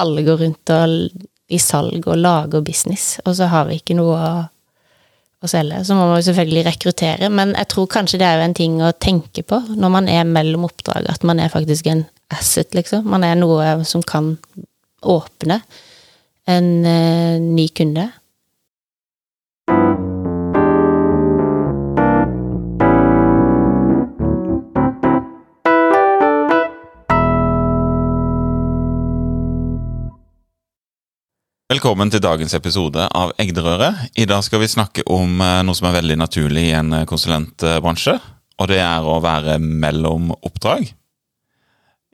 alle går rundt og, i salg og lager business, og så har vi ikke noe å, å selge. Så må man jo selvfølgelig rekruttere, men jeg tror kanskje det er jo en ting å tenke på når man er mellom oppdrag, at man er faktisk en asset, liksom. Man er noe som kan åpne en uh, ny kunde. Velkommen til dagens episode av Egderøret. I dag skal vi snakke om eh, noe som er veldig naturlig i en eh, konsulentbransje. Og det er å være mellom oppdrag.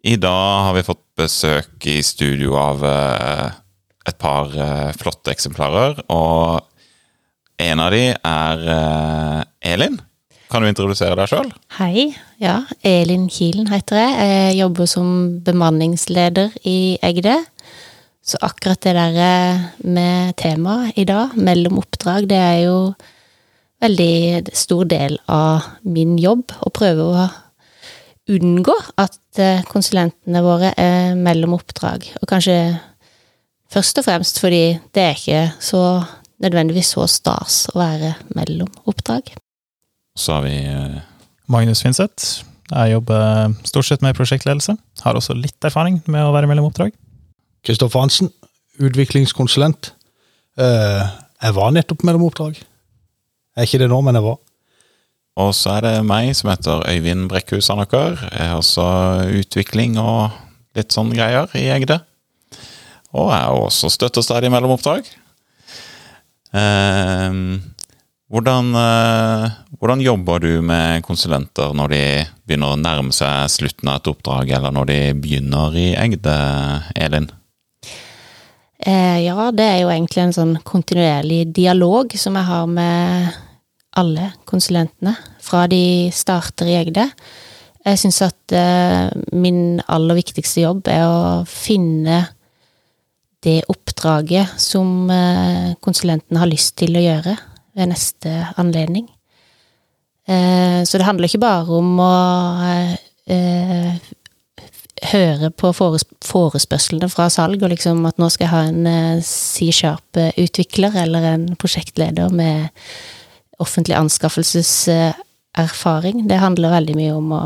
I dag har vi fått besøk i studio av eh, et par flotte eksemplarer. Og en av de er Elin. Kan du introdusere deg sjøl? Hei. Ja, Elin Kielen heter jeg. Jeg jobber som bemanningsleder i Egde. Så akkurat det der eh, med temaet i dag, mellom oppdrag, det er jo veldig stor del av min jobb å prøve å unngå at eh, konsulentene våre er mellom oppdrag. Og kanskje først og fremst fordi det er ikke så nødvendigvis så stas å være mellom oppdrag. Så har vi uh... Magnus Finseth. Jeg jobber stort sett med prosjektledelse. Har også litt erfaring med å være mellom oppdrag. Kristoffer Hansen, utviklingskonsulent. Uh, jeg var nettopp mellom oppdrag. Er ikke det nå, men jeg var. Og så er det meg, som heter Øyvind Brekkhus Anaker. Jeg har også utvikling og litt sånn greier i Egde. Og jeg er også støtter stadig mellom oppdrag. Uh, hvordan, uh, hvordan, jobber du med konsulenter når de begynner å nærme seg slutten av et oppdrag, eller når de begynner i Egde, Elin? Eh, ja, det er jo egentlig en sånn kontinuerlig dialog som jeg har med alle konsulentene fra de starter i Egde. Jeg syns at eh, min aller viktigste jobb er å finne det oppdraget som eh, konsulenten har lyst til å gjøre ved neste anledning. Eh, så det handler ikke bare om å eh, høre på forespørslene fra salg, og liksom at nå skal jeg ha en eh, C-sharp-utvikler eller en prosjektleder med offentlig anskaffelseserfaring. Det handler veldig mye om å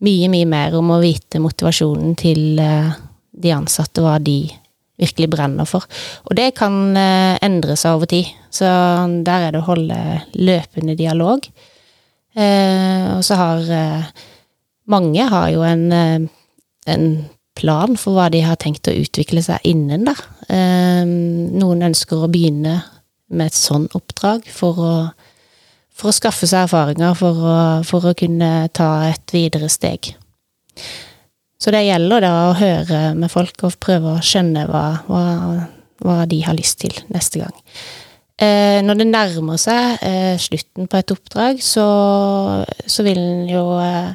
Mye, mye mer om å vite motivasjonen til eh, de ansatte, hva de virkelig brenner for. Og det kan eh, endre seg over tid, så der er det å holde løpende dialog. Og så har mange har jo en en plan for hva de har tenkt å utvikle seg innen, da. Ehm, noen ønsker å begynne med et sånn oppdrag for å, for å skaffe seg erfaringer, for å, for å, kunne ta et videre steg. Så det gjelder da å høre med folk og prøve å skjønne hva, hva, hva de har lyst til neste gang. Eh, når det nærmer seg eh, slutten på et oppdrag, så, så vil en jo eh,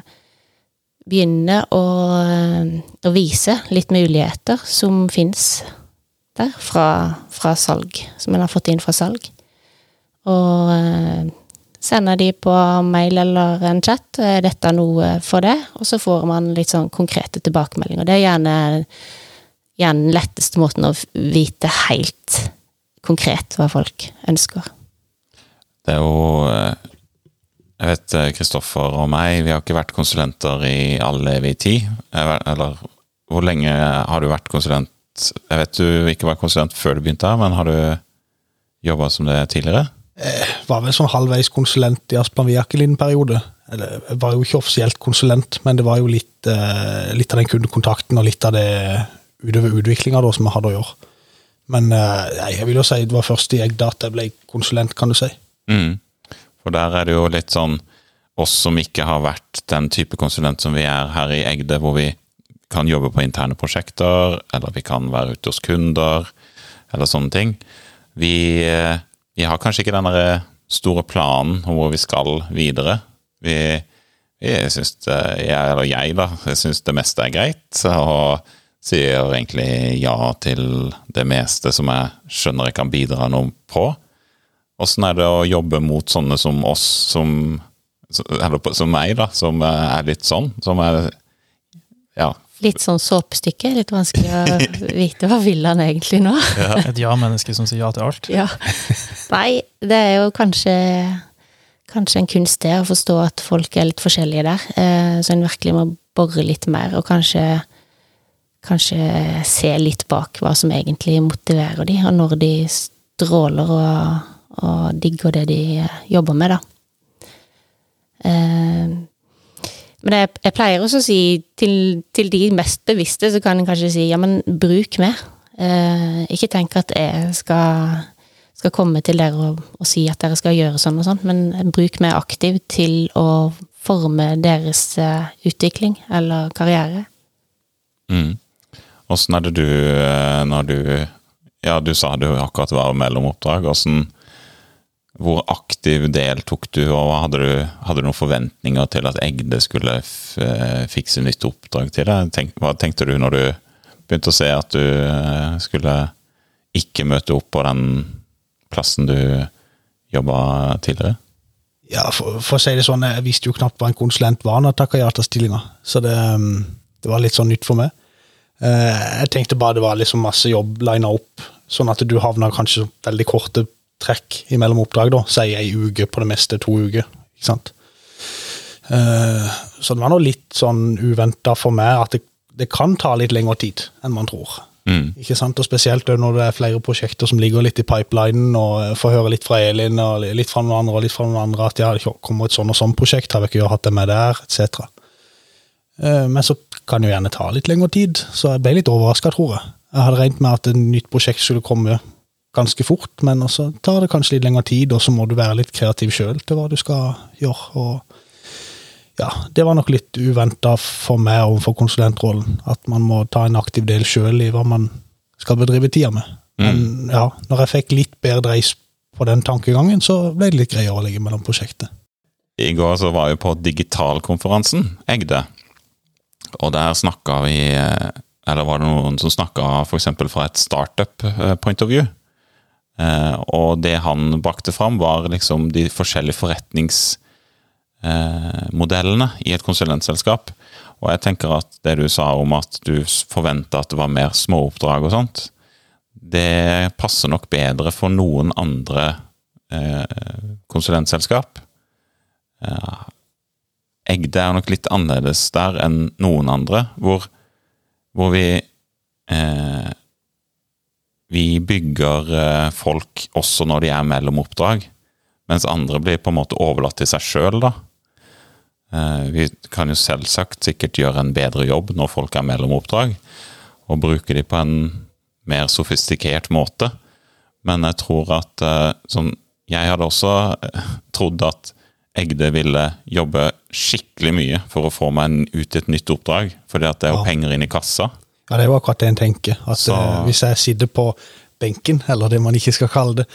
begynne å, å, vise litt muligheter som fins der, fra, fra, salg, som en har fått inn fra salg. Og eh, sender de på mail eller en chat er dette noe for det, og så får man litt sånn konkrete tilbakemeldinger. Det er gjerne, gjerne den letteste måten å vite helt konkret hva folk ønsker. Det er jo eh, jeg vet eh, Kristoffer og meg, vi har ikke vært konsulenter i all evig tid. Eller hvor lenge har du vært konsulent? Jeg vet du ikke var konsulent før du begynte her, men har du jobba som det tidligere? Jeg var vel sånn halvveis konsulent i Asplan Viakel en periode. Eller, jeg var jo ikke offisielt konsulent, men det var jo litt, eh, litt av den kundekontakten og litt av det utover utviklinga som vi hadde å gjøre. Men eh, jeg vil jo si det var først i Eggdata jeg ble konsulent, kan du si. Mm. For der er det jo litt sånn oss som ikke har vært den type konsulent som vi er her i Egde, hvor vi kan jobbe på interne prosjekter, eller vi kan være ute hos kunder, eller sånne ting. Vi, vi har kanskje ikke den store planen om hvor vi skal videre. Vi, jeg syns jeg, eller jeg, da, jeg syns det meste er greit, og sier egentlig ja til det meste som jeg skjønner jeg kan bidra noe på. Åssen er det å jobbe mot sånne som oss, som som meg, da, som er litt sånn? Som er ja, litt sånn såpestykke. Litt vanskelig å vite hva vil han egentlig nå. Et ja-menneske som sier ja til alt. Ja. Nei, det er jo kanskje Kanskje en kunst det, å forstå at folk er litt forskjellige der. Eh, så en virkelig må bore litt mer, og kanskje Kanskje se litt bak hva som egentlig motiverer de, og når de stråler og, og digger det de jobber med, da. Eh, men jeg, pleier også å si til, til, de mest bevisste, så kan en kanskje si ja, men bruk mer. Eh, ikke tenk at jeg skal skal komme til dere og, og, si at dere skal gjøre sånn og sånn, men bruk meg aktivt til å forme deres utvikling eller karriere. Mm. Åssen er det du, eh, når du Ja, du sa du akkurat var mellom oppdrag. Hvordan, hvor aktiv deltok du, og hadde du, hadde du noen forventninger til at Egde skulle eh, fikse nytt oppdrag til deg? Tenk, hva tenkte du når du begynte å se at du skulle ikke møte opp på den plassen du jobba tidligere? Ja, for, for, å si det sånn, jeg visste jo knapt hva en konsulent var når jeg takka ja til stillinga. Så det, um, det, var litt sånn nytt for meg. Eh, jeg tenkte bare det var liksom masse jobb lina opp, sånn at du havna kanskje veldig korte trekk imellom oppdrag, da. Si ei uke på det meste, to uker. Ikke sant. Eh, så det var nå litt sånn uventa for meg at det, det kan ta litt lengre tid enn man tror. Mm. Ikke sant? Og Spesielt når det er flere prosjekter som ligger litt i pipelinen, og får høre litt fra Elin og litt fra noen andre og litt fra noen andre at ja, det kommer et sånn og sånn prosjekt, har vi ikke hatt det med der, etc. Eh, men så kan det jo gjerne ta litt lengre tid, så jeg ble litt overraska, tror jeg. Jeg hadde regnet med at et nytt prosjekt skulle komme ganske fort, men så tar det kanskje litt lengre tid, og så må du være litt kreativ sjøl til hva du skal gjøre. og ja, det var nok litt uventa for meg overfor konsulentrollen. At man må ta en aktiv del sjøl i hva man skal bedrive tida med. Men mm. ja, når jeg fikk litt bedre dreis på den tankegangen, så ble det litt greiere å ligge mellom prosjektet. I går så var jeg på digitalkonferansen, Egde. Og der snakka vi eh, Eller var det noen som snakka f.eks. fra et startup eh, point of view? Eh, og det han brakte fram, var liksom de forskjellige forretningsmodellene Eh, i et konsulentselskap. Og jeg tenker at det du sa om at du forventa at det var mer småoppdrag og sånt, det passer nok bedre for noen andre eh, konsulentselskap. Egde er nok litt annerledes der enn noen andre, hvor, hvor vi eh, Vi bygger eh, folk også når de er mellom oppdrag, mens andre blir på en måte overlatt til seg sjøl, da. Eh, vi kan jo selvsagt sikkert gjøre en bedre jobb når folk er mellom oppdrag, og bruke de på en mer sofistikert måte. Men jeg tror at sånn Jeg hadde også trodd at Egde ville jobbe skikkelig mye for å få meg ut i et nytt oppdrag, fordi at det er jo penger inn i kassa. Ja, det er jo akkurat det en tenker. At Så... hvis jeg sitter på benken, eller det man ikke skal kalle det,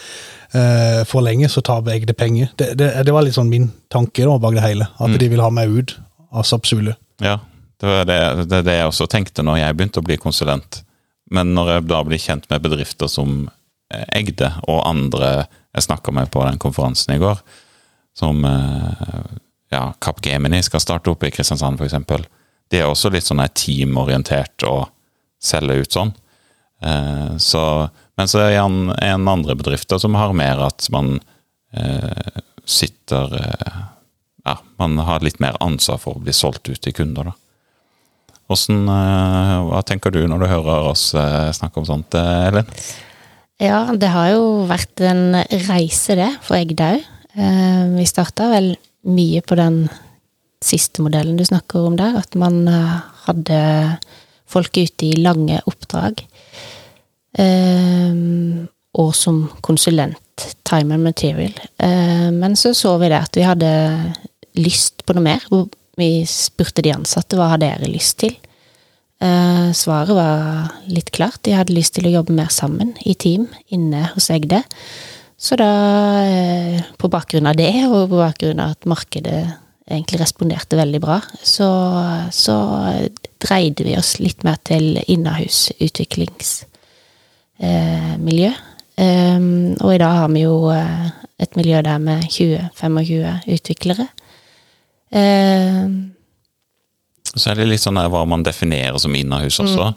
eh, for lenge, så taper jeg det penger. Det, det, det, var litt sånn min tanke da, bak det hele. At mm. de vil ha meg ut av Sapsule. Ja, det var det, det, det jeg også tenkte når jeg begynte å bli konsulent. Men når jeg da blir kjent med bedrifter som eh, Egde og andre jeg snakka med på den konferansen i går, som ja, ja, Gemini skal starte opp i Kristiansand, f.eks. De er også litt sånn teamorientert og selge ut sånn. Eh, så men så er det en andre bedrifter som har mer at man eh, sitter eh, Ja, man har litt mer ansvar for å bli solgt ut til kunder, da. Hvordan, eh, hva tenker du når du hører oss eh, snakke om sånt, Elin? Ja, det har jo vært en reise, det, for jeg òg. Vi starta vel mye på den siste modellen du snakker om der, at man hadde folk ute i lange oppdrag. Um, og som konsulent, time and material. Ehm, men så så vi det at vi hadde lyst på noe mer. Vi spurte de ansatte hva hadde dere lyst til. Uh, svaret var litt klart. De hadde lyst til å jobbe mer sammen i team inne hos Egde. Så da, uh, på bakgrunn av det, og på bakgrunn av at markedet egentlig responderte veldig bra, så, så dreide vi oss litt mer til innahusutviklingsmiljø. eh. Um, og i dag har vi jo eh, et miljø der med 20-25 utviklere. Um, Så er det litt sånn der hva man definerer som innahus også.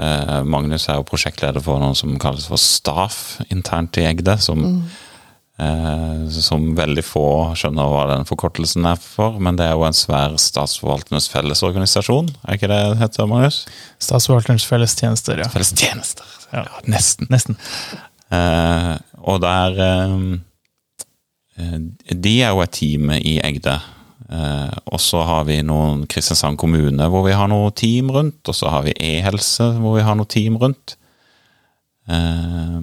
Eh, Magnus er jo prosjektleder for noe som kalles for staff internt i Egde. Som, eh, som veldig få skjønner hva den forkortelsen er for. Men det er jo en svær statsforvalternes fellesorganisasjon, er ikke det det heter, Magnus? Statsforvalternes fellestjenester, ja. Fellestjenester. Ja. Ja, nesten. Nesten. Eh, og der eh, eh, De er jo et team i Egde. Eh, og så har vi noen Kristiansand kommune hvor vi har noe team rundt. Og så har vi e-helse hvor vi har noe team rundt. Eh,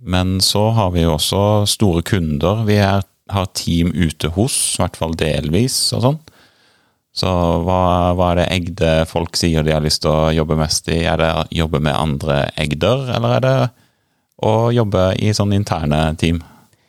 men så har vi jo også store kunder vi er, har team ute hos, i hvert fall delvis og sånn. Så hva, hva er det Egde folk sier de har lyst til å jobbe mest i? Er det å jobbe med andre Egder, eller er det å jobbe i sånne interne team?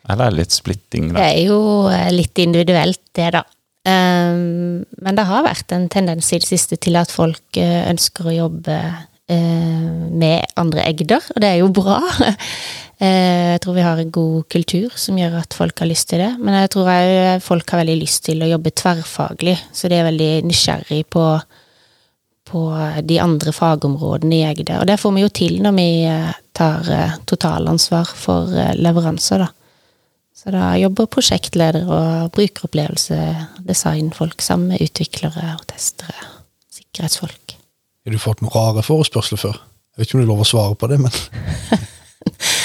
Eller er det litt splitting Det er jo eh, litt individuelt, det, da. Um, men det har vært en tendens i det siste til at folk eh, ønsker å jobbe eh, med andre egder, og det er jo bra. Eh, jeg tror vi har en god kultur som gjør at folk har lyst til det. Men jeg tror òg folk har veldig lyst til å jobbe tverrfaglig, så de er veldig nysgjerrig på, på de andre fagområdene i Egde. Og det får vi jo til når vi eh, tar eh, totalansvar for leveranser, da. Så da jobber prosjektleder og brukeropplevelse, designfolk sammen med utviklere og testere, sikkerhetsfolk. Har du fått noen rare forespørsler før? Jeg vet ikke om det er lov å svare på det, men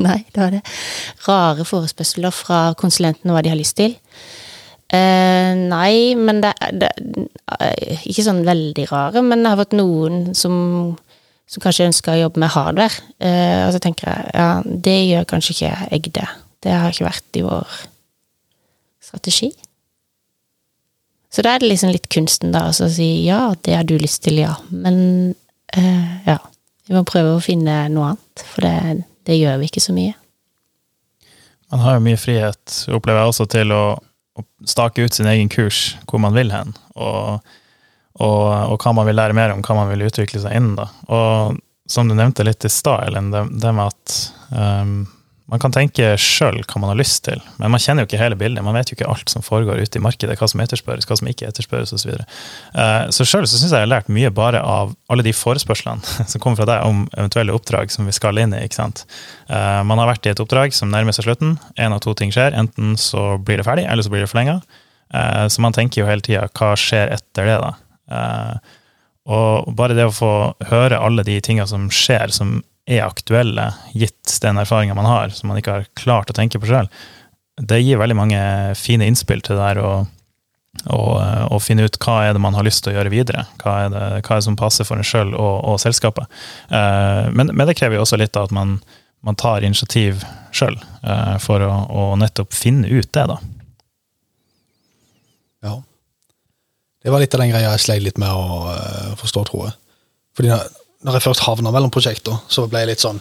Nei, det var det. Rare forespørsler fra konsulentene hva de har lyst til. Eh, nei, men det, det eh, Ikke sånn veldig rare, men jeg har fått noen som, som kanskje ønsker å jobbe med hardware. Eh, og så tenker jeg ja, det gjør kanskje ikke jeg Det Det har ikke vært i vår strategi. Så da er det liksom litt kunsten, da, altså å si ja, det har du lyst til, ja. Men eh, ja. Vi må prøve å finne noe annet, for det, det gjør vi ikke så mye. Man har jo mye frihet, opplever jeg også, til å, å stake ut sin egen kurs, hvor man vil hen, og, og, og hva man vil lære mer om, hva man vil utvikle seg innen. da. Og som du nevnte litt i stad, Elin, det, det med at um, man kan tenke sjøl hva man har lyst til, men man kjenner jo ikke hele bildet. Man vet jo ikke alt som foregår ute i markedet, hva som etterspørres, hva som ikke etterspørres osv. Så. Eh, sjøl syns jeg jeg har lært mye bare av alle de forespørslene som kommer fra deg om eventuelle oppdrag som vi skal inn i. ikke sant? Eh, Man har vært i et oppdrag som nærmer seg slutten. Én av to ting skjer. Enten så blir det ferdig, eller så blir det forlenga. Så man tenker jo hele tida hva skjer etter det, da. Eh, Og bare det å få høre alle de tinga som skjer, som er aktuelle, gitt den erfaringa man har, som man ikke har klart å tenke på sjøl, det gir veldig mange fine innspill til det der å, finne ut hva er det man har lyst til å gjøre videre. Hva er det, hva er det som passer for en sjøl og, og selskapet. Eh, men, men det krever jo også litt av at man, man tar initiativ sjøl eh, for å, å nettopp finne ut det, da. ja. Det var litt av den greia jeg sleit litt med å eh, forstå, tror jeg. Fordi når, jeg først havna mellom prosjekter, så ble jeg litt sånn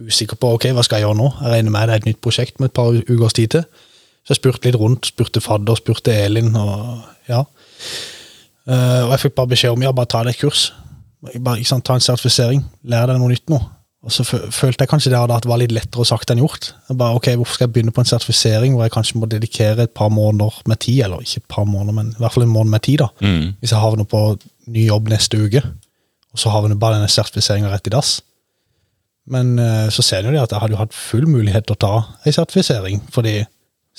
usikker på ok, hva skal jeg gjøre nå. Jeg regner med det er et nytt prosjekt med et par ukers tid til. Så jeg spurte litt rundt, spurte fadder, spurte Elin, og ja. Uh, og jeg fikk bare beskjed om ja, bare ta deg et kurs. Bare, ikke sant, Ta en sertifisering, lær deg noe nytt nå. Og så følte jeg kanskje det hadde vært litt lettere sagt enn gjort. Jeg bare, ok, Hvorfor skal jeg begynne på en sertifisering hvor jeg kanskje må dedikere et par måneder med tid, eller ikke et par måneder, men i hvert fall en måned med tid, da. Mm. Hvis jeg havner på ny jobb neste uke, og så havner bare denne sertifiseringa rett i dass. Men eh, så ser en jo det at jeg hadde jo hatt full mulighet til å ta ei sertifisering, fordi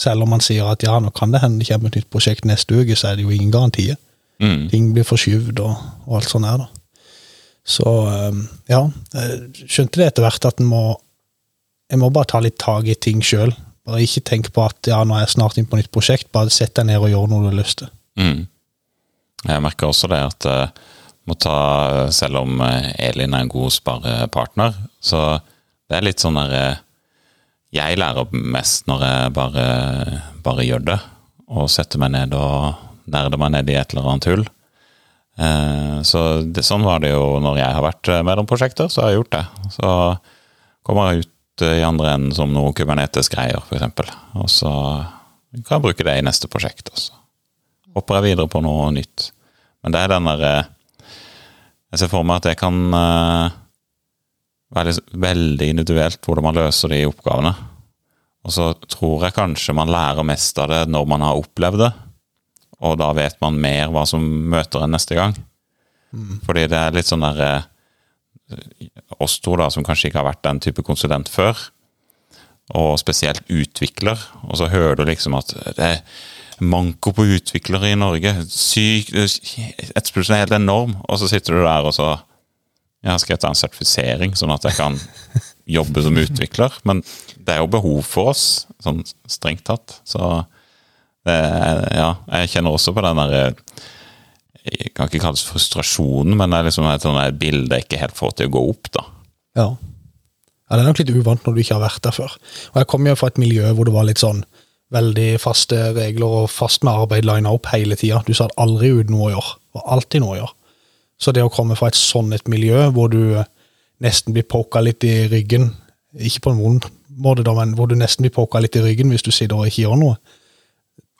selv om man sier at ja, nå kan det hende det kommer et nytt prosjekt neste uke, så er det jo ingen garantier. Mm. Ting blir forskyvd og, og alt sånt her, da. Så eh, ja, jeg skjønte det etter hvert at en må Jeg må bare ta litt tak i ting sjøl. Bare ikke tenk på at ja, nå er jeg snart inn på nytt prosjekt, bare sett deg ned og gjør noe du har lyst til. Mm. Jeg merker også det at eh, må ta, selv om eh, Elin er en god sparepartner, så det er litt sånn der eh, Jeg lærer mest når jeg bare, bare gjør det, og setter meg ned og nerder meg ned i et eller annet hull. Eh, Så det, sånn var det jo når jeg har vært mellom prosjekter, så har jeg gjort det. Så kommer jeg ut i andre enden som noe Kubernetes-greier, f.eks. Og så kan jeg bruke det i neste prosjekt. Også. hopper jeg videre på noe nytt. Men det er den der eh, Jeg ser for meg at det kan eh, være veldig individuelt hvordan man løser de oppgavene. Og så tror jeg kanskje man lærer mest av det når man har opplevd det. og da vet man mer hva som møter en neste gang. Fordi det er litt sånn der eh, Oss to, da, som kanskje ikke har vært den type konsulent før, og spesielt utvikler, og så hører du liksom at det manko på utviklere i Norge. Syk Etterspørselen er helt enorm, og så sitter du der og så ja, skal jeg ta en sertifisering, sånn at jeg kan jobbe som utvikler? Men det er jo behov for oss, sånn strengt tatt. Så det, ja, jeg kjenner også på den derre Jeg kan ikke kalle det frustrasjonen, men det er liksom et sånt bilde jeg ikke helt får til å gå opp, da. Ja. ja. Det er nok litt uvant når du ikke har vært der før. Og jeg kom jo fra et miljø hvor det var litt sånn veldig faste regler og fast med arbeid lina opp hele tida. Du satt aldri ut noe å gjøre. Det var alltid noe å gjøre. Så det å komme fra et sånn et miljø hvor du nesten blir poka litt i ryggen, ikke på en vond måte, da, men hvor du nesten blir poka litt i ryggen hvis du sitter og ikke gjør noe,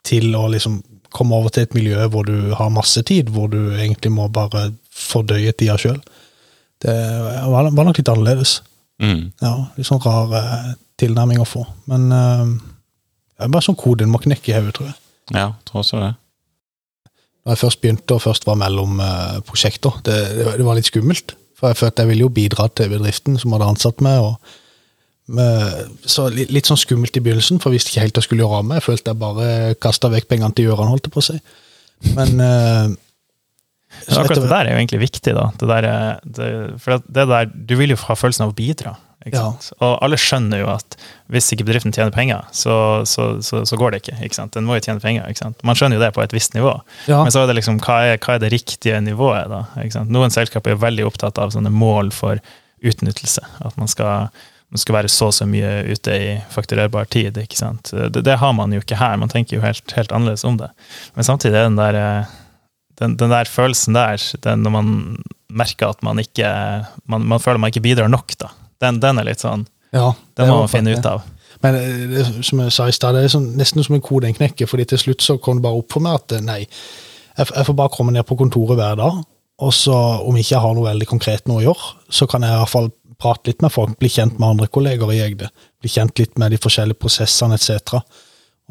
til å liksom komme over til et miljø hvor du har masse tid, hvor du egentlig må bare fordøye tida sjøl. Det var, var, nok litt annerledes. Mm. Ja, Litt sånn rar eh, tilnærming å få. Men eh, det er bare sånn koden må knekke i hodet, tror jeg. Ja, tror også det. Når jeg først begynte og først var mellom uh, prosjekter, det, det, var litt skummelt. For jeg følte jeg ville jo bidra til bedriften som hadde ansatt meg. og med, så litt, litt, sånn skummelt i begynnelsen, for jeg visste ikke helt hva jeg skulle gjøre av meg. Jeg følte jeg bare kasta vekk pengene til Gjøran, holdt jeg på å si. Men uh, så akkurat det der er jo egentlig viktig, da. Det der, det, for det der, du vil jo ha følelsen av å bidra. Ja. Og alle skjønner jo at hvis ikke bedriften tjener penger, så, så, så, så går det ikke. ikke Den må jo tjene penger. Man skjønner jo det på et visst nivå. Ja. Men så er det liksom, hva er, hva er det riktige nivået? da? Noen selskaper er veldig opptatt av sånne mål for utnyttelse. At man skal, man skal være så og så mye ute i fakturerbar tid. ikke sant? Det, det, har man jo ikke her. Man tenker jo helt, helt annerledes om det. Men samtidig er den der, den, den der følelsen der, den når man merker at man ikke man, man føler man ikke bidrar nok, da den, den er litt sånn ja, Den må man finne ut av. Men eh, det, som jeg sa i stad, det er sånn, nesten som en kode en knekker, fordi til slutt så kom det bare opp for meg at eh, nei, jeg, jeg får bare komme ned på kontoret hver dag, og så om ikke jeg har noe veldig konkret noe å gjøre, så kan jeg i hvert fall prate litt med folk, bli kjent med andre kolleger i Egde, bli kjent litt med de forskjellige prosessene etc.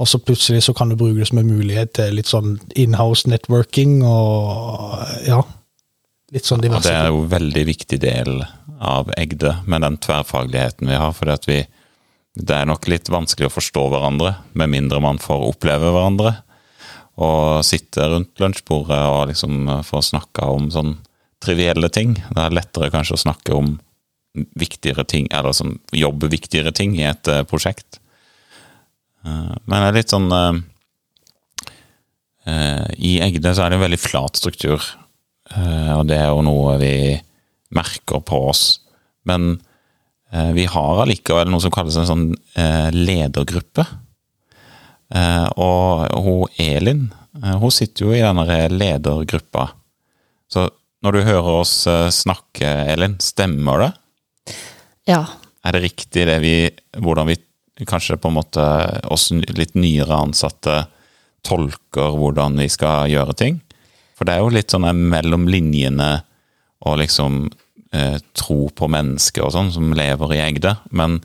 Og så plutselig så kan du bruke det som en mulighet til litt sånn inhouse networking og ja, litt sånn diverse. Ja, det er jo en veldig viktig del av Egde, med den tverrfagligheten vi har. fordi at vi, det er nok litt vanskelig å forstå hverandre, med mindre man får oppleve hverandre. Og sitte rundt lunsjbordet og liksom få snakka om sånn trivielle ting. Det er lettere kanskje å snakke om viktigere ting, eller som jobbe viktigere ting i et uh, prosjekt. Uh, men det er litt sånn uh, I Egde så er det en veldig flat struktur, og det er jo noe vi merker på oss. Men eh, vi har allikevel noe som kalles en sånn eh, ledergruppe. Eh, og hun Elin, eh, hun sitter jo i denne ledergruppa. Så når du hører oss eh, snakke, Elin, stemmer det? Ja. Er det riktig det vi Hvordan vi kanskje på en måte oss litt nyere ansatte tolker hvordan vi skal gjøre ting? For det er jo litt sånn mellom linjene og liksom eh, tro på mennesker og sånn, som lever i Egde. Men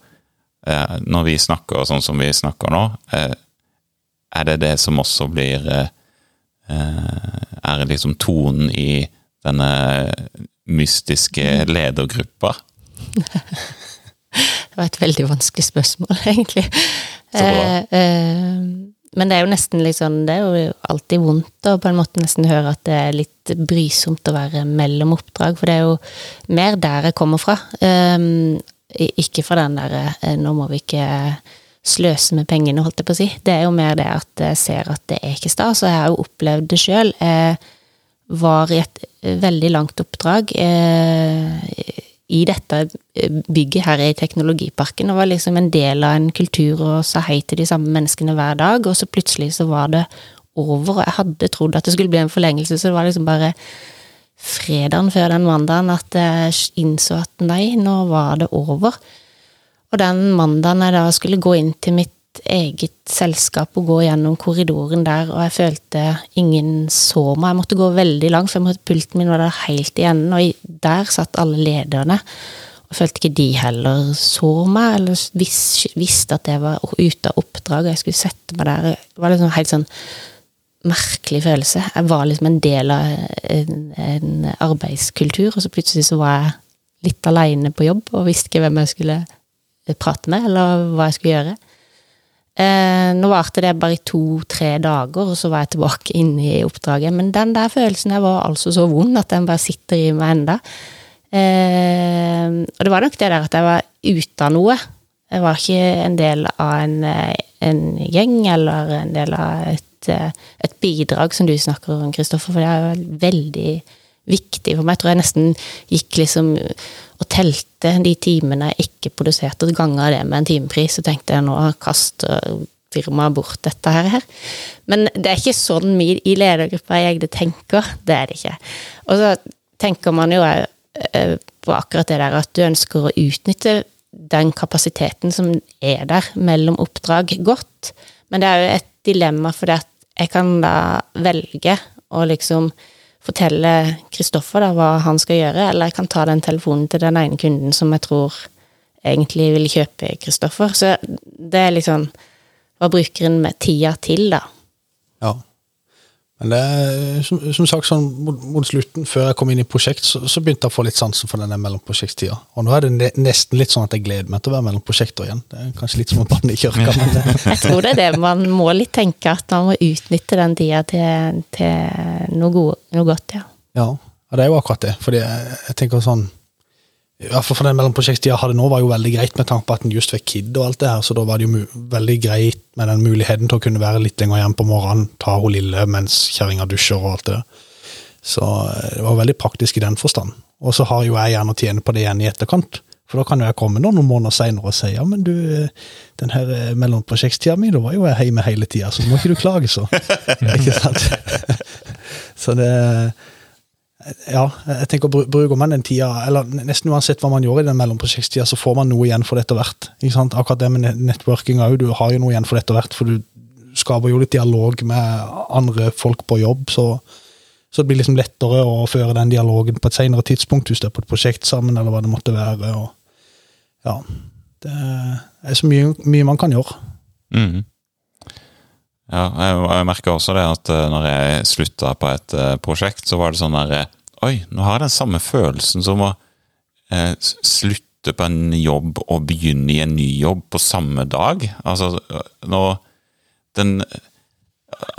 eh, når vi snakker sånn som vi snakker nå, eh, er det det som også blir eh, eh, Er liksom tonen i denne mystiske ledergruppa? det var et veldig vanskelig spørsmål, egentlig. Så bra. Men det er jo nesten litt sånn, det er jo alltid vondt å på en måte nesten høre at det er litt brysomt å være mellom oppdrag, for det er jo mer der jeg kommer fra. Um, ikke fra den derre eh, 'nå må vi ikke sløse med pengene', holdt jeg på å si. Det er jo mer det at jeg ser at det er ikke stas, og jeg har jo opplevd det sjøl. Jeg var i et veldig langt oppdrag. Eh, i dette eh, bygget her i Teknologiparken og var liksom en del av en kultur og sa hei til de samme menneskene hver dag, og så plutselig så var det over, og jeg hadde trodd at det skulle bli en forlengelse, så det var liksom bare fredagen før den mandagen at jeg innså at nei, nå var det over. Og den mandagen jeg da skulle gå inn til mitt eget selskap og gå gjennom korridoren der, og jeg følte ingen så meg. Jeg måtte gå veldig langt, for måtte, pulten min var der helt i enden, og der satt alle lederne. Jeg følte ikke de heller så meg, eller vis, visste at jeg var ute av oppdrag, og jeg skulle sette meg der. Det var liksom helt sånn merkelig følelse. Jeg var liksom en del av en, en arbeidskultur, og så plutselig så var jeg litt aleine på jobb og visste ikke hvem jeg skulle prate med, eller hva jeg skulle gjøre. Eh, nå varte det bare i to-tre dager, og så var jeg tilbake inne i oppdraget. Men den der følelsen der var altså så vond at den bare sitter i meg enda. Eh, og det var nok det der at jeg var ute av noe. Jeg var ikke en del av en, en gjeng eller en del av et, et bidrag, som du snakker om, Kristoffer, for det er jo veldig viktig for meg. Jeg tror jeg nesten gikk liksom og telte de timene jeg ikke produserte, og ganga det med en timepris, så tenkte jeg nå kaster firmaet bort dette her. Men det er ikke sånn vi i ledergruppa i Egde tenker. Det er det ikke. Og så tenker man jo eh, på akkurat det der at du ønsker å utnytte den kapasiteten som er der mellom oppdrag, godt. Men det er jo et dilemma, for jeg kan da velge å liksom fortelle Kristoffer hva han skal gjøre, eller jeg kan ta den telefonen til den ene kunden som jeg tror egentlig vil kjøpe Kristoffer. Så det er liksom Hva bruker en med tida til, da? Ja. Men det er, som, som sagt, sånn mot, mot, slutten, før jeg kom inn i prosjekt, så, så begynte jeg å få litt sansen for denne mellomprosjekttida. Og nå er det ne, nesten litt sånn at jeg gleder meg til å være mellom prosjekter igjen. Det er kanskje litt som å banne i kirka, men det. Jeg tror det er det man må litt tenke, at man må utnytte den tida til, til noe, gode, noe, godt, ja. ja. og det er jo akkurat det. Fordi jeg, jeg tenker sånn i hvert fall for den mellomprosjektstida hadde nå, var jo veldig greit med tanke på at en just fikk kid og alt det her, så da var det jo veldig greit med den muligheten til å kunne være litt lenger hjemme på morgenen, ta hun lille mens kjerringa dusjer og alt det der. Så eh, det var veldig praktisk i den forstand. Og så har jo jeg gjerne å tjene på det igjen i etterkant. For da kan jo jeg komme noen måneder seinere og si ja, men du, eh, den her mellomprosjektstida mellomprosjekttida mi, da var jo jeg hjemme hele tida, så må ikke du klage, så. ikke sant? så det ja, jeg tenker Bruker man den tida, eller nesten uansett hva man gjør i den mellomprosjektstida, så får man noe igjen for det etter hvert. Akkurat det med networking òg, du har jo noe igjen for det etter hvert. For du skaper jo litt dialog med andre folk på jobb, så, så det blir liksom lettere å føre den dialogen på et senere tidspunkt, hvis det er på et prosjekt sammen, eller hva det måtte være. Og, ja, det er så mye, mye man kan gjøre. Mm. Ja, jeg, jeg merker også det at uh, når jeg slutta på et uh, prosjekt, så var det sånn der eh, Oi, nå har jeg den samme følelsen som å eh, slutte på en jobb og begynne i en ny jobb på samme dag. Altså, nå Den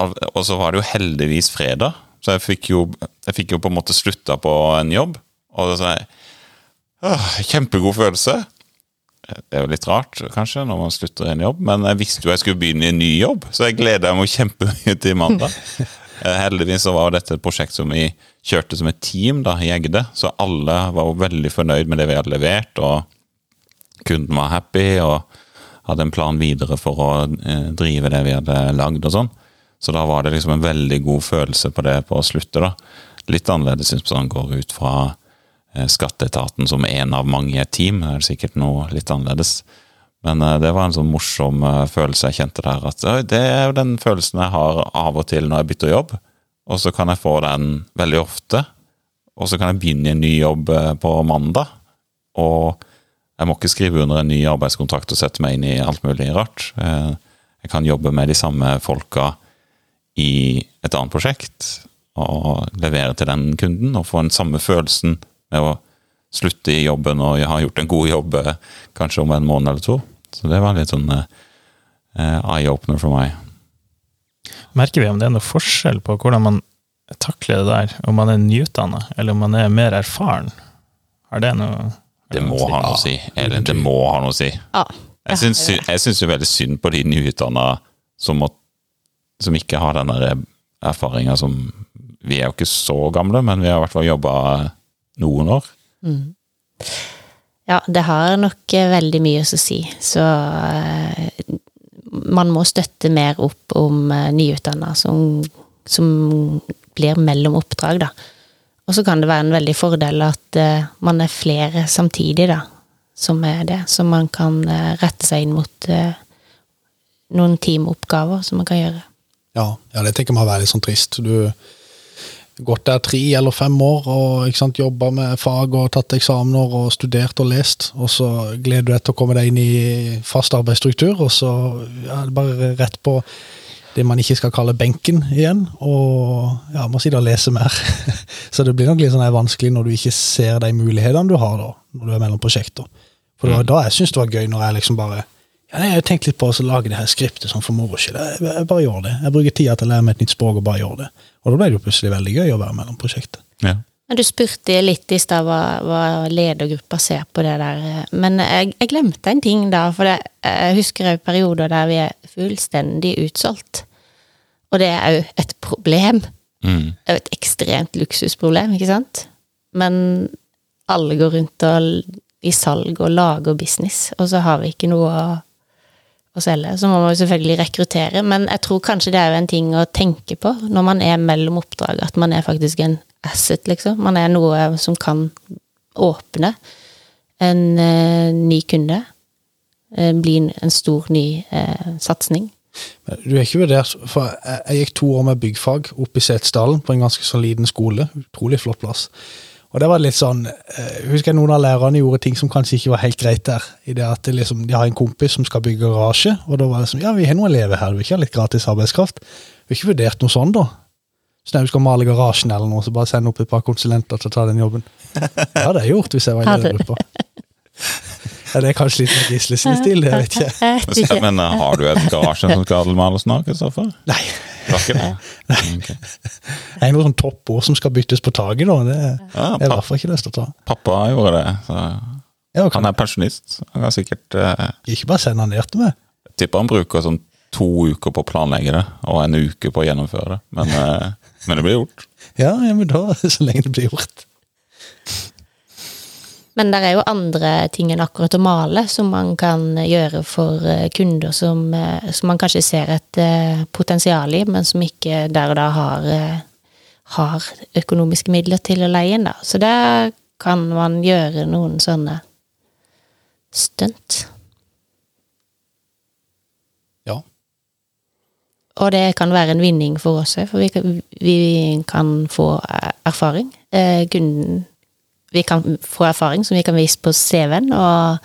Og så var det jo heldigvis fredag, så jeg fikk jo, jeg fikk jo på en måte slutta på en jobb. Og er sånn Kjempegod følelse. Det er jo litt rart, kanskje, når man slutter i en jobb, men jeg visste jo jeg skulle begynne i en ny jobb, så jeg gleder meg kjempemye til mandag. Eh, heldigvis så var dette et prosjekt som vi kjørte som et team da, i Egde, så alle var jo veldig fornøyd med det vi hadde levert, og kunden var happy og hadde en plan videre for å eh, drive det vi hadde lagd og sånn. Så da var det liksom en veldig god følelse på det på å slutte, da. Litt annerledes hvis man går ut fra skatteetaten som en av mange team. Det er sikkert noe litt annerledes. Men eh, det var en sånn morsom eh, følelse jeg kjente der. At det er jo den følelsen jeg har av og til når jeg bytter jobb. Og så kan jeg få den veldig ofte. Og så kan jeg begynne i en ny jobb på mandag. Og jeg må ikke skrive under en ny arbeidskontrakt og sette meg inn i alt mulig rart. Jeg kan jobbe med de samme folka i et annet prosjekt og levere til den kunden og få den samme følelsen med å slutte i jobben og jeg har gjort en god jobb eh, kanskje om en måned eller to. Så det var litt sånn uh, eye-opener for meg. Merker vi om det er noe forskjell på hvordan man takler det der? Om man er nyutdanna, eller om man er mer erfaren? Har det noe Det må ha noe å si. Elin, det må ha noe å si. Jeg syns, jo veldig synd på de nyutdanna som, som ikke har den erfaringa som Vi er jo ikke så gamle, men vi har i hvert fall jobba noen år. Mm. Ja, det har nok eh, veldig mye å si. Så uh, man må støtte mer opp om uh, nyutdanna som, som, blir mellom oppdrag, da. Og så kan det være en veldig fordel at man er flere samtidig, da, som er det. Så man kan rette seg inn mot noen teamoppgaver som man kan gjøre. Ja, ja det tenker jeg må være litt sånn trist. Du gått der tre eller fem år og ikke sant, jobba med fag og tatt eksamener og studert og lest, og så gleder du deg til å komme deg inn i fast arbeidsstruktur, og så ja, bare rett på det man ikke skal kalle benken igjen, og ja, må sitte og lese mer. Så det blir nok litt sånn vanskelig når du ikke ser de mulighetene du har da, når du er mellom prosjekter. For det var da jeg syntes det var gøy, når jeg liksom bare Jeg har tenkt litt på å lage det her skriptet sånn for moro skyld. Jeg, jeg bare gjør det. Jeg bruker tida til å lære meg et nytt språk og bare gjør det. Og da ble det jo plutselig veldig gøy å være mellom prosjektet. Ja. Du spurte litt i stad hva, hva ledergruppa ser på det der. Men jeg, jeg glemte en ting da. For det, jeg husker òg perioder der vi er fullstendig utsolgt. Og det er òg et problem. Mm. Det er jo et ekstremt luksusproblem, ikke sant? Men alle går rundt og, i salg og lager business, og så har vi ikke noe å, å selge. Så må man jo selvfølgelig rekruttere, men jeg tror kanskje det er jo en ting å tenke på når man er mellom oppdrag, at man er faktisk en asset, liksom. Man er noe som kan åpne en eh, ny kunde. eh, bli en- stor, ny eh, satsing. Du er ikke vurdert, for jeg, jeg gikk to år med byggfag oppe i Setesdalen på en ganske så liten skole. Utrolig flott plass. Og det var litt sånn, jeg husker jeg noen av lærerne gjorde ting som kanskje ikke var helt greit der. I det at det liksom, De har en kompis som skal bygge garasje, og da var det sånn Ja, vi har noen elever her, du vil ikke ha litt gratis arbeidskraft? Vi har ikke vurdert noe sånn, da. Så når vi skal male garasjen eller noe, så bare send opp et par konsulenter til å ta den jobben. Det hadde jeg gjort hvis jeg var i den gruppa. Ja, det er kanskje litt med Gisle sin stil, det vet. Jeg ikke. Men eh, har du et garasje som skal males nå, fall? Nei. Det? Det er noe sånn toppord som skal byttes på taket, da. Det, Ja, det er fall ikke lyst til å ta. pappa gjorde det. Så Ja, okay. han er pensjonist. Han kan sikkert eh, ikke bare sende han ned til meg. tipper han bruker sånn to uker på å planlegge det, og en uke på å gjennomføre det. Men, eh, men det blir gjort. Ja, ja, men da, så lenge det blir gjort. Men det er jo andre ting enn akkurat å male som man kan gjøre for eh, kunder som, eh, som man kanskje ser et eh, potensial i, men som ikke der og da har, eh, har økonomiske midler til å leie inn. Da. Så der kan man gjøre noen sånne stunt. Ja. Og det kan være en vinning for oss òg, for vi kan, vi kan få eh, erfaring. Eh, kunden Vi kan få erfaring som vi kan vise på CV-en, og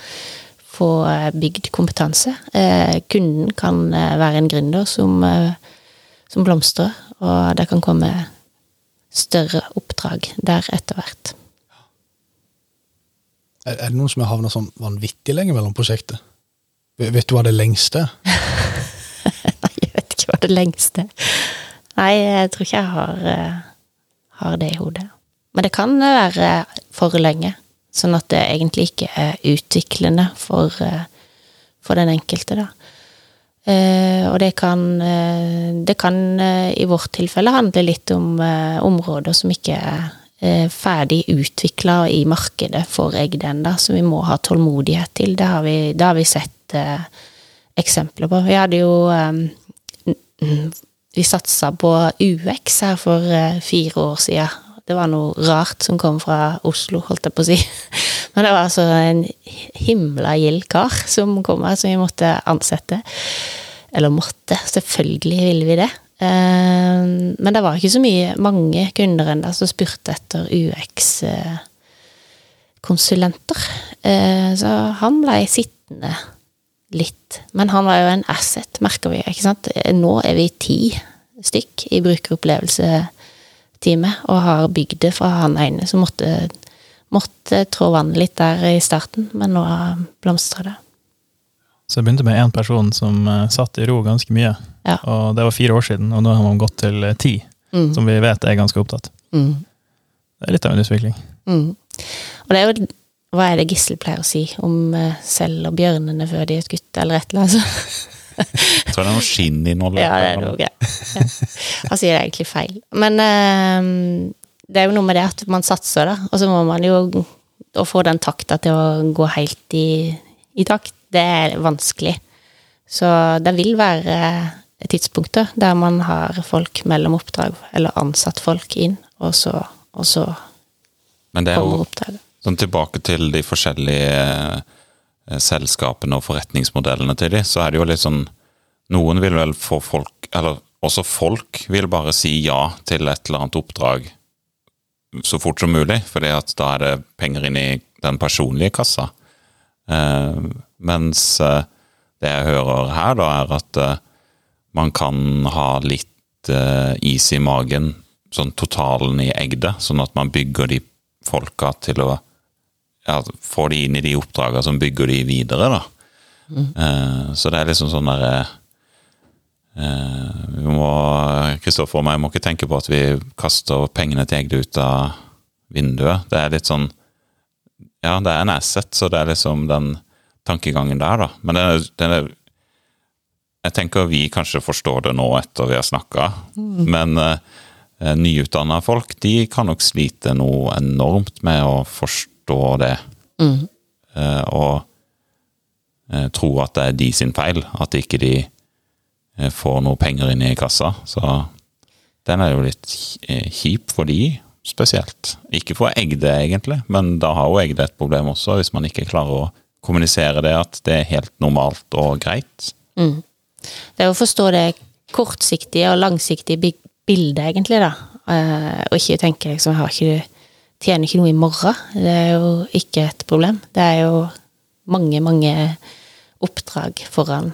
få eh, bygd kompetanse. Eh, kunden kan eh, være en gründer som, som blomstrer, og det kan komme større oppdrag der etter hvert. Er, det noen som har havna sånn vanvittig lenge mellom prosjektet? Vet du hva det lengste er? Nei, jeg vet ikke hva det lengste. Nei, jeg tror ikke jeg har, har det i hodet. Men det kan være for lenge, sånn at det egentlig ikke er utviklende for, eh, for den enkelte, da. Eh, og det kan, eh, det kan i vårt tilfelle handle litt om områder som ikke er ferdig utvikla i markedet for egg ennå, som vi må ha tålmodighet til. Det har vi, det har vi sett eksempler på. Vi hadde jo Vi satsa på UX her for fire år siden. Det var noe rart som kom fra Oslo, holdt jeg på å si. Men det var altså en himla gild kar som kom her, som vi måtte ansette. Eller måtte, selvfølgelig ville vi det. Eh, Men det var ikke så mye, mange kunder ennå som spurte etter UX-konsulenter. Eh, Så han ble sittende litt. Men han var jo en asset, merker vi. ikke sant? Nå er vi ti stykk i brukeropplevelseteamet, og har bygd det fra han ene som måtte, måtte trå vannet litt der i starten, men nå blomstrer det. Så det begynte med én person som eh, satt i ro ganske mye. Ja. Og det var fire år siden, og nå har man gått til eh, ti, Mm. som vi vet er ganske opptatt. Mm. Det er litt av en utvikling. Mm. Og det er jo Hva er det Gisle pleier å si om selv og bjørnene før de er skutt, eller et eller annet? Jeg tror det er noe skinn involvert. Ja, det er noe greit. Ja. Han sier det egentlig feil. Men eh, det er jo noe med det at man satser, da. Og så må man jo Å få den takta til å gå helt i, i takt, det er vanskelig. Så det vil være tidspunkter der man har folk mellom oppdrag, eller ansatt folk inn, og så, og så Men det er jo sånn tilbake til de forskjellige selskapene og forretningsmodellene til de, så er det jo litt sånn Noen vil vel få folk Eller også folk vil bare si ja til et eller annet oppdrag så fort som mulig, fordi at da er det penger inn i den personlige kassa. Eh, mens eh, det jeg hører her, da, er at eh, man kan ha litt eh, is i magen, sånn totalen i Egde, sånn at man bygger de folka til å ja, få de inn i de oppdragene som bygger de videre, da. Eh, så det er liksom sånn derre eh, Vi må Kristoffer og meg må ikke tenke på at vi kaster pengene til Egde ut av vinduet. Det er litt sånn Ja, det er en asset, så det er liksom den tankegangen der, da. Men det, er- det er Jeg tenker vi kanskje forstår det nå etter vi har snakka, men eh, nyutdanna folk de kan nok slite noe enormt med å forstå det. Eh, og eh, tro at det er de sin feil, at ikke de eh, får noe penger inn i kassa. Så den er jo litt kjip for de, spesielt. Ikke for Egde, egentlig, men da har jo Egde et problem også, hvis man ikke klarer å kommunisere det at det er helt normalt og greit. Det er å forstå det kortsiktige og langsiktige bildet, egentlig, da. Eh, og ikke tenke liksom, har ikke, tjener ikke noe i morgen. Det er jo ikke et problem. Det er jo mange, mange oppdrag foran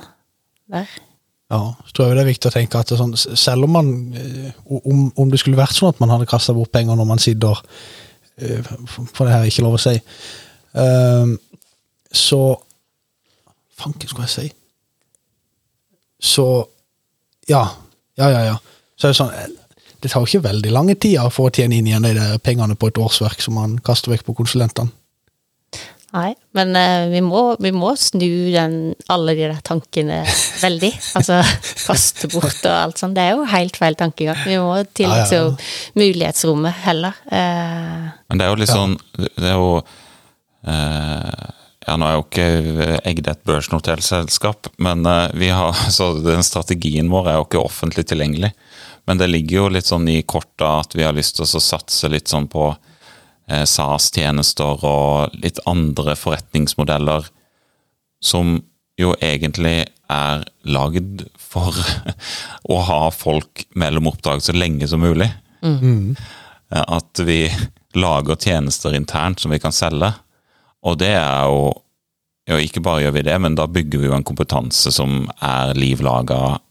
der. Ja, så tror jeg det er viktig å tenke at sånn, selv om man eh, om, om det skulle vært sånn at man hadde kasta bort penger når man sitter eh, For det her er ikke lov å si. eh, Så Fanken, skulle jeg si? Så Ja. Ja, ja, ja. Så er det sånn eh, Det tar jo ikke veldig lange tida for å tjene inn igjen de der pengene på et årsverk som man kaster vekk på konsulentene. Nei, men uh, vi, må, vi må snu den, alle de der tankene veldig. Altså kaste bort og alt sånt. Det er jo helt feil tankegang. Vi må til Ja, ja, ja. mulighetsrommet heller. Uh, Men det er jo litt sånn Det er jo uh, Ja, nå er jo ikke Egde et børsnotert selskap, men vi har Så den strategien vår er jo ikke offentlig tilgjengelig. Men det ligger jo litt sånn i korta at vi har lyst til å satse litt sånn på eh, SAS-tjenester og litt andre forretningsmodeller som jo egentlig er lagd for å ha folk mellom oppdrag så lenge som mulig. Mm. At vi lager tjenester internt som vi kan selge. Og det er jo jo, ikke bare gjør vi det, men da bygger vi jo en kompetanse som er livlaga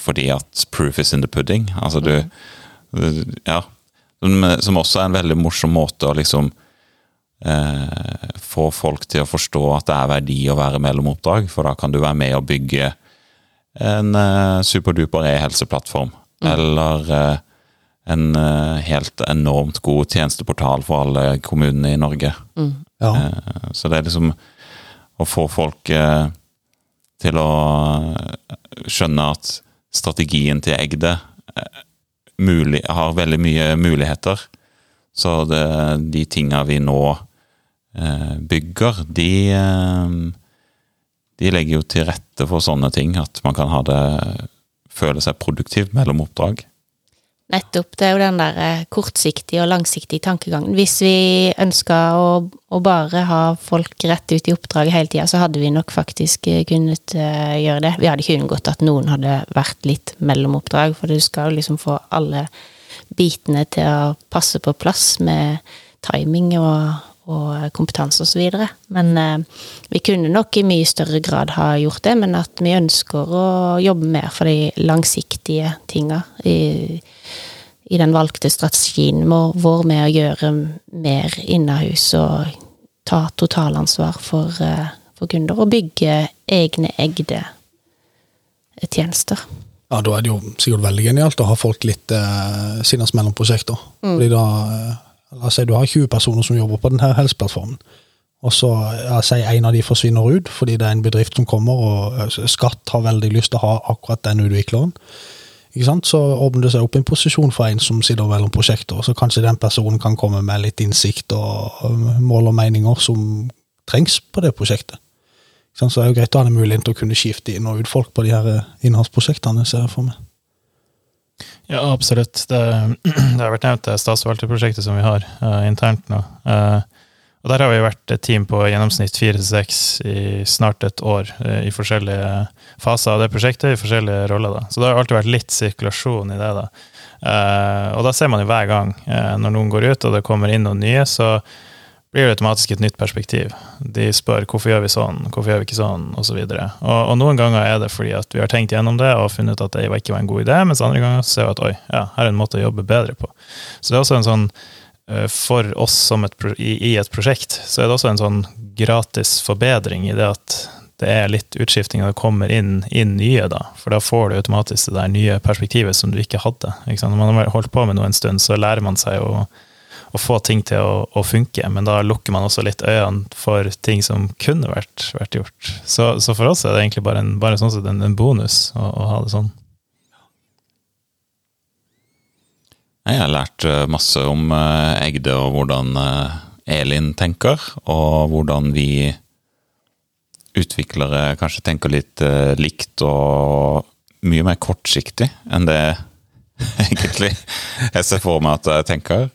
fordi at proof is in the pudding. Altså du Ja. Som, som også er en veldig morsom måte å liksom eh, få folk til å forstå at det er verdi å være mellom oppdrag, for da kan du være med og bygge en eh, superduper e-helseplattform. Eller eh, en eh, helt enormt god tjenesteportal for alle kommunene i Norge. Ja. Eh, Så det er liksom å få folk eh, til å skjønne at strategien til Egde eh, mulig, har veldig mye muligheter. Så det, de tinga vi nå eh, bygger, de eh, De legger jo til rette for sånne ting. At man kan ha det føle seg produktiv mellom oppdrag. Nettopp. Det er jo den der eh, kortsiktige og langsiktige tankegangen. Hvis vi ønska å, å bare ha folk rett ut i oppdraget hele tida, så hadde vi nok faktisk eh, kunnet eh, gjøre det. Vi hadde ikke unngått at noen hadde vært litt mellom oppdrag, for du skal jo liksom få alle bitene til å passe på plass med timing og, og kompetanse og så videre. Men eh, vi kunne nok i mye større grad ha gjort det, men at vi ønsker å jobbe mer for de langsiktige tinga. I, i den valgte strategien vår, med å gjøre mer innahus og ta totalansvar for, eh, for kunder, og bygge egne egde tjenester. Ja, da er det jo sikkert veldig genialt å ha folk litt eh, sinnes mellom prosjekter. Fordi da eh, La oss si du har 20 personer som jobber på denne helseplattformen. Og så si en av de forsvinner ut fordi det er en bedrift som kommer, og Skatt har veldig lyst til å ha akkurat den utvikleren. Ikke sant? Så åpner det seg opp en posisjon for en som sitter mellom prosjekter. Så kanskje den personen kan komme med litt innsikt og mål og meninger som trengs på det prosjektet. Så det er jo greit å ha muligheten til å kunne skifte inn og ut folk på de her eh, innholdsprosjektene. ser jeg for meg. Ja, absolutt. Det, det har vært nevnt det statsforvalterprosjektet som vi har uh, internt nå. Uh, og der har vi vært et team på gjennomsnitt fire til seks i snart et år eh, i forskjellige faser av det prosjektet, i forskjellige roller. da. Så det har alltid vært litt sirkulasjon i det. da. Eh, og da ser man jo hver gang, eh, når noen går ut og det kommer inn noen nye, så blir det automatisk et nytt perspektiv. De spør hvorfor gjør vi sånn, hvorfor gjør vi ikke sånn, osv. Og, og, og noen ganger er det fordi at vi har tenkt gjennom det og funnet ut at det ikke var en god idé, mens andre ganger ser vi at oi, ja, her er en måte å jobbe bedre på. Så det er også en sånn eh, for oss et, i, i et prosjekt, så er det også en sånn gratis forbedring i det at det er litt utskifting, og det kommer inn, inn, nye, da. For da får du automatisk det der nye perspektivet som du ikke hadde. Ikke Når man har holdt på med noe en stund, så lærer man seg å å få ting til å, å, funke, men da lukker man også litt øynene for ting som kunne vært, vært gjort. Så, så, for oss er det egentlig bare en, bare sånn en, en bonus å, å, ha det sånn. Jeg har lært eh, masse om eh, Egde og hvordan eh, Elin tenker, og hvordan vi utviklere kanskje tenker litt likt og mye mer kortsiktig enn det egentlig jeg ser for meg at jeg tenker.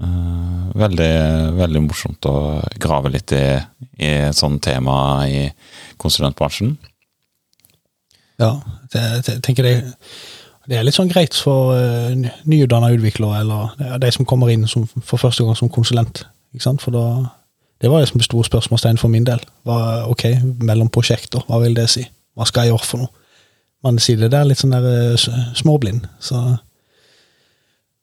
Eh, veldig, veldig morsomt å grave litt i, i et sånt tema i konsulentbransjen. Ja, jeg tenker det, det er litt sånn greit for uh, nyutdanna utviklere, eller de som kommer inn som, for første gang som konsulent. Ikke sant? For da, det var det som store spørsmålstegn for min del. Hva, ok, mellom prosjekter, hva vil det si? Hva skal jeg gjøre for noe? Man sier det der litt sånn der uh, småblind. så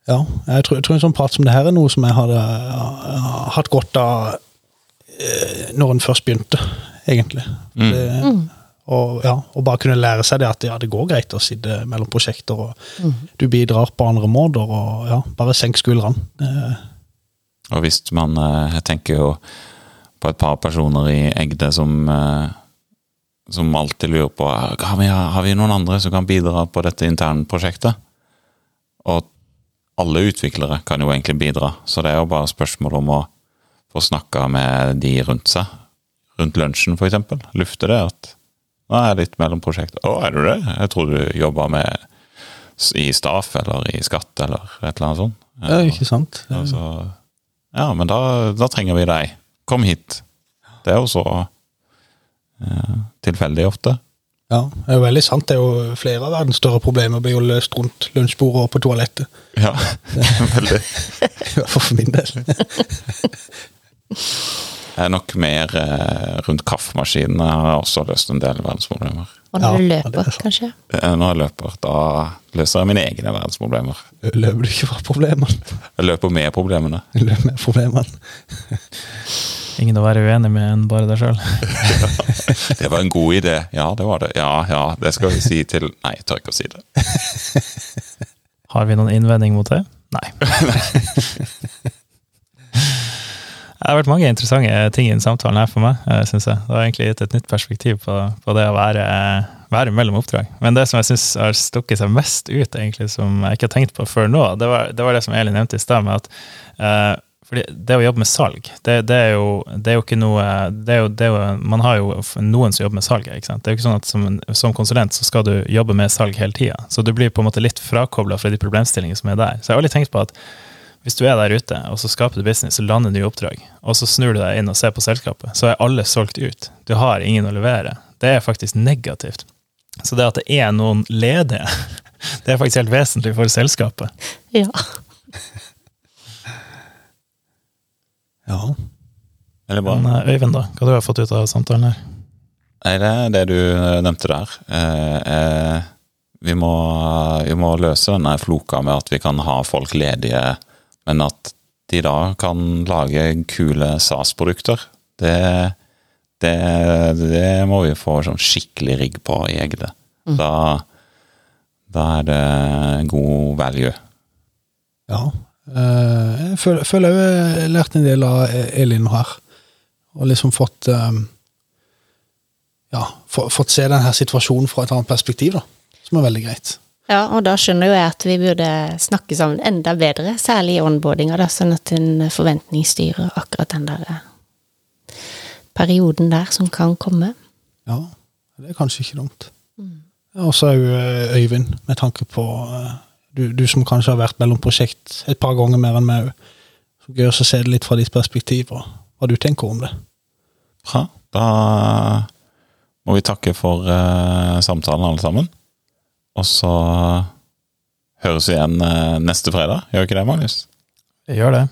ja, jeg tror, jeg tror, en sånn prat som det her er noe som jeg hadde uh, hatt godt av uh, når en først begynte, egentlig. Mm. Det, mm. Og, ja, og, bare kunne lære seg det at ja, det går greit å sitte mellom prosjekter, og mm. du bidrar på andre måter, og ja, bare senk skuldrene. Og hvis man eh, Jeg tenker jo på et par personer i Egde som som alltid lurer på har vi, har vi noen andre som kan bidra på dette internprosjektet. Og alle utviklere kan jo egentlig bidra, så det er jo bare spørsmål om å få snakka med de rundt seg. Rundt lunsjen, eksempel. Lufte det at nå er jeg litt mellom prosjekter. Å, er du det? Jeg tror du jobber med i Staff eller i Skatt eller et eller annet sånt. Ja, ikke sant. Ja, ja men da, da, trenger vi deg. Kom hit. Det er jo så ja, tilfeldig ofte. Ja, det er jo veldig sant. Det er jo flere av verdens større problemer blir jo løst rundt lunsjbordet og på toalettet. Ja, veldig. I hvert fall for min del. Jeg er nok mer eh, rundt kaffemaskinene. Jeg har også løst en del verdensproblemer. Og når du løper, kanskje? Eh, når jeg løper, da løser jeg mine egne verdensproblemer. Løper du ikke fra problemene? Jeg løper med problemene. Løper med problemene. Ingen å være uenig med enn bare deg sjøl. det var en god idé. Ja, det var det. Ja, ja, det skal vi si til Nei, jeg tør ikke å si det. Har vi noen innvending mot det? Nei. Det har vært mange interessante ting i den samtalen her for meg. Eh, synes jeg. Det har egentlig gitt et nytt perspektiv på, på det å være, være, mellom oppdrag. Men det som jeg syns har stukket seg mest ut, egentlig, som jeg ikke har tenkt på før nå, det var det, var det som Elin nevnte i stad, med at uh, fordi det å jobbe med salg, det, det, er, jo, det er, jo, ikke noe jo, jo, Man har jo noen som jobber med salg. ikke sant? Det er jo ikke sånn at som, som konsulent så skal du jobbe med salg hele tida. Så du blir på en måte litt frakobla fra de problemstillingene som er der. Så jeg har aldri tenkt på at hvis du er der ute, og så skaper du business, så lander du i oppdrag, og så snur du deg inn og ser på selskapet, så er alle solgt ut. Du har ingen å levere. Det er faktisk negativt. Så det at det er noen ledige, det er faktisk helt vesentlig for selskapet. Ja. Ja. Eller bra. Men Øyvind, da? Hva du har fått ut av samtalen her? Nei, det er det du eh, nevnte der. Eh, eh, vi, må, vi, må, løse denne floka med at vi kan ha folk ledige, men at de da kan lage kule SAS-produkter. Det, det, det, må vi få sånn skikkelig rigg på i Egde. Mm. Da, da er det god value. Ja, jeg føler jeg har lært en del av Elin her. Og liksom fått eh, Ja, fått se denne situasjonen fra et annet perspektiv, da. Som er veldig greit. Ja, og da skjønner jo jeg at vi burde snakke sammen enda bedre, særlig i onboardinga, da, sånn at en forventningsstyrer akkurat den der eh, perioden der som kan komme. Ja, det er kanskje ikke dumt. Mm. Og så òg Øyvind, med tanke på du, du, som kanskje har vært mellom prosjekt et par ganger mer enn meg òg. Gøy å se det litt fra ditt perspektiv, og hva du tenker om det. Bra. Da må vi takke for uh, samtalen, alle sammen. Og så høres vi igjen uh, neste fredag. Gjør vi ikke det, Magnus? Jeg gjør det.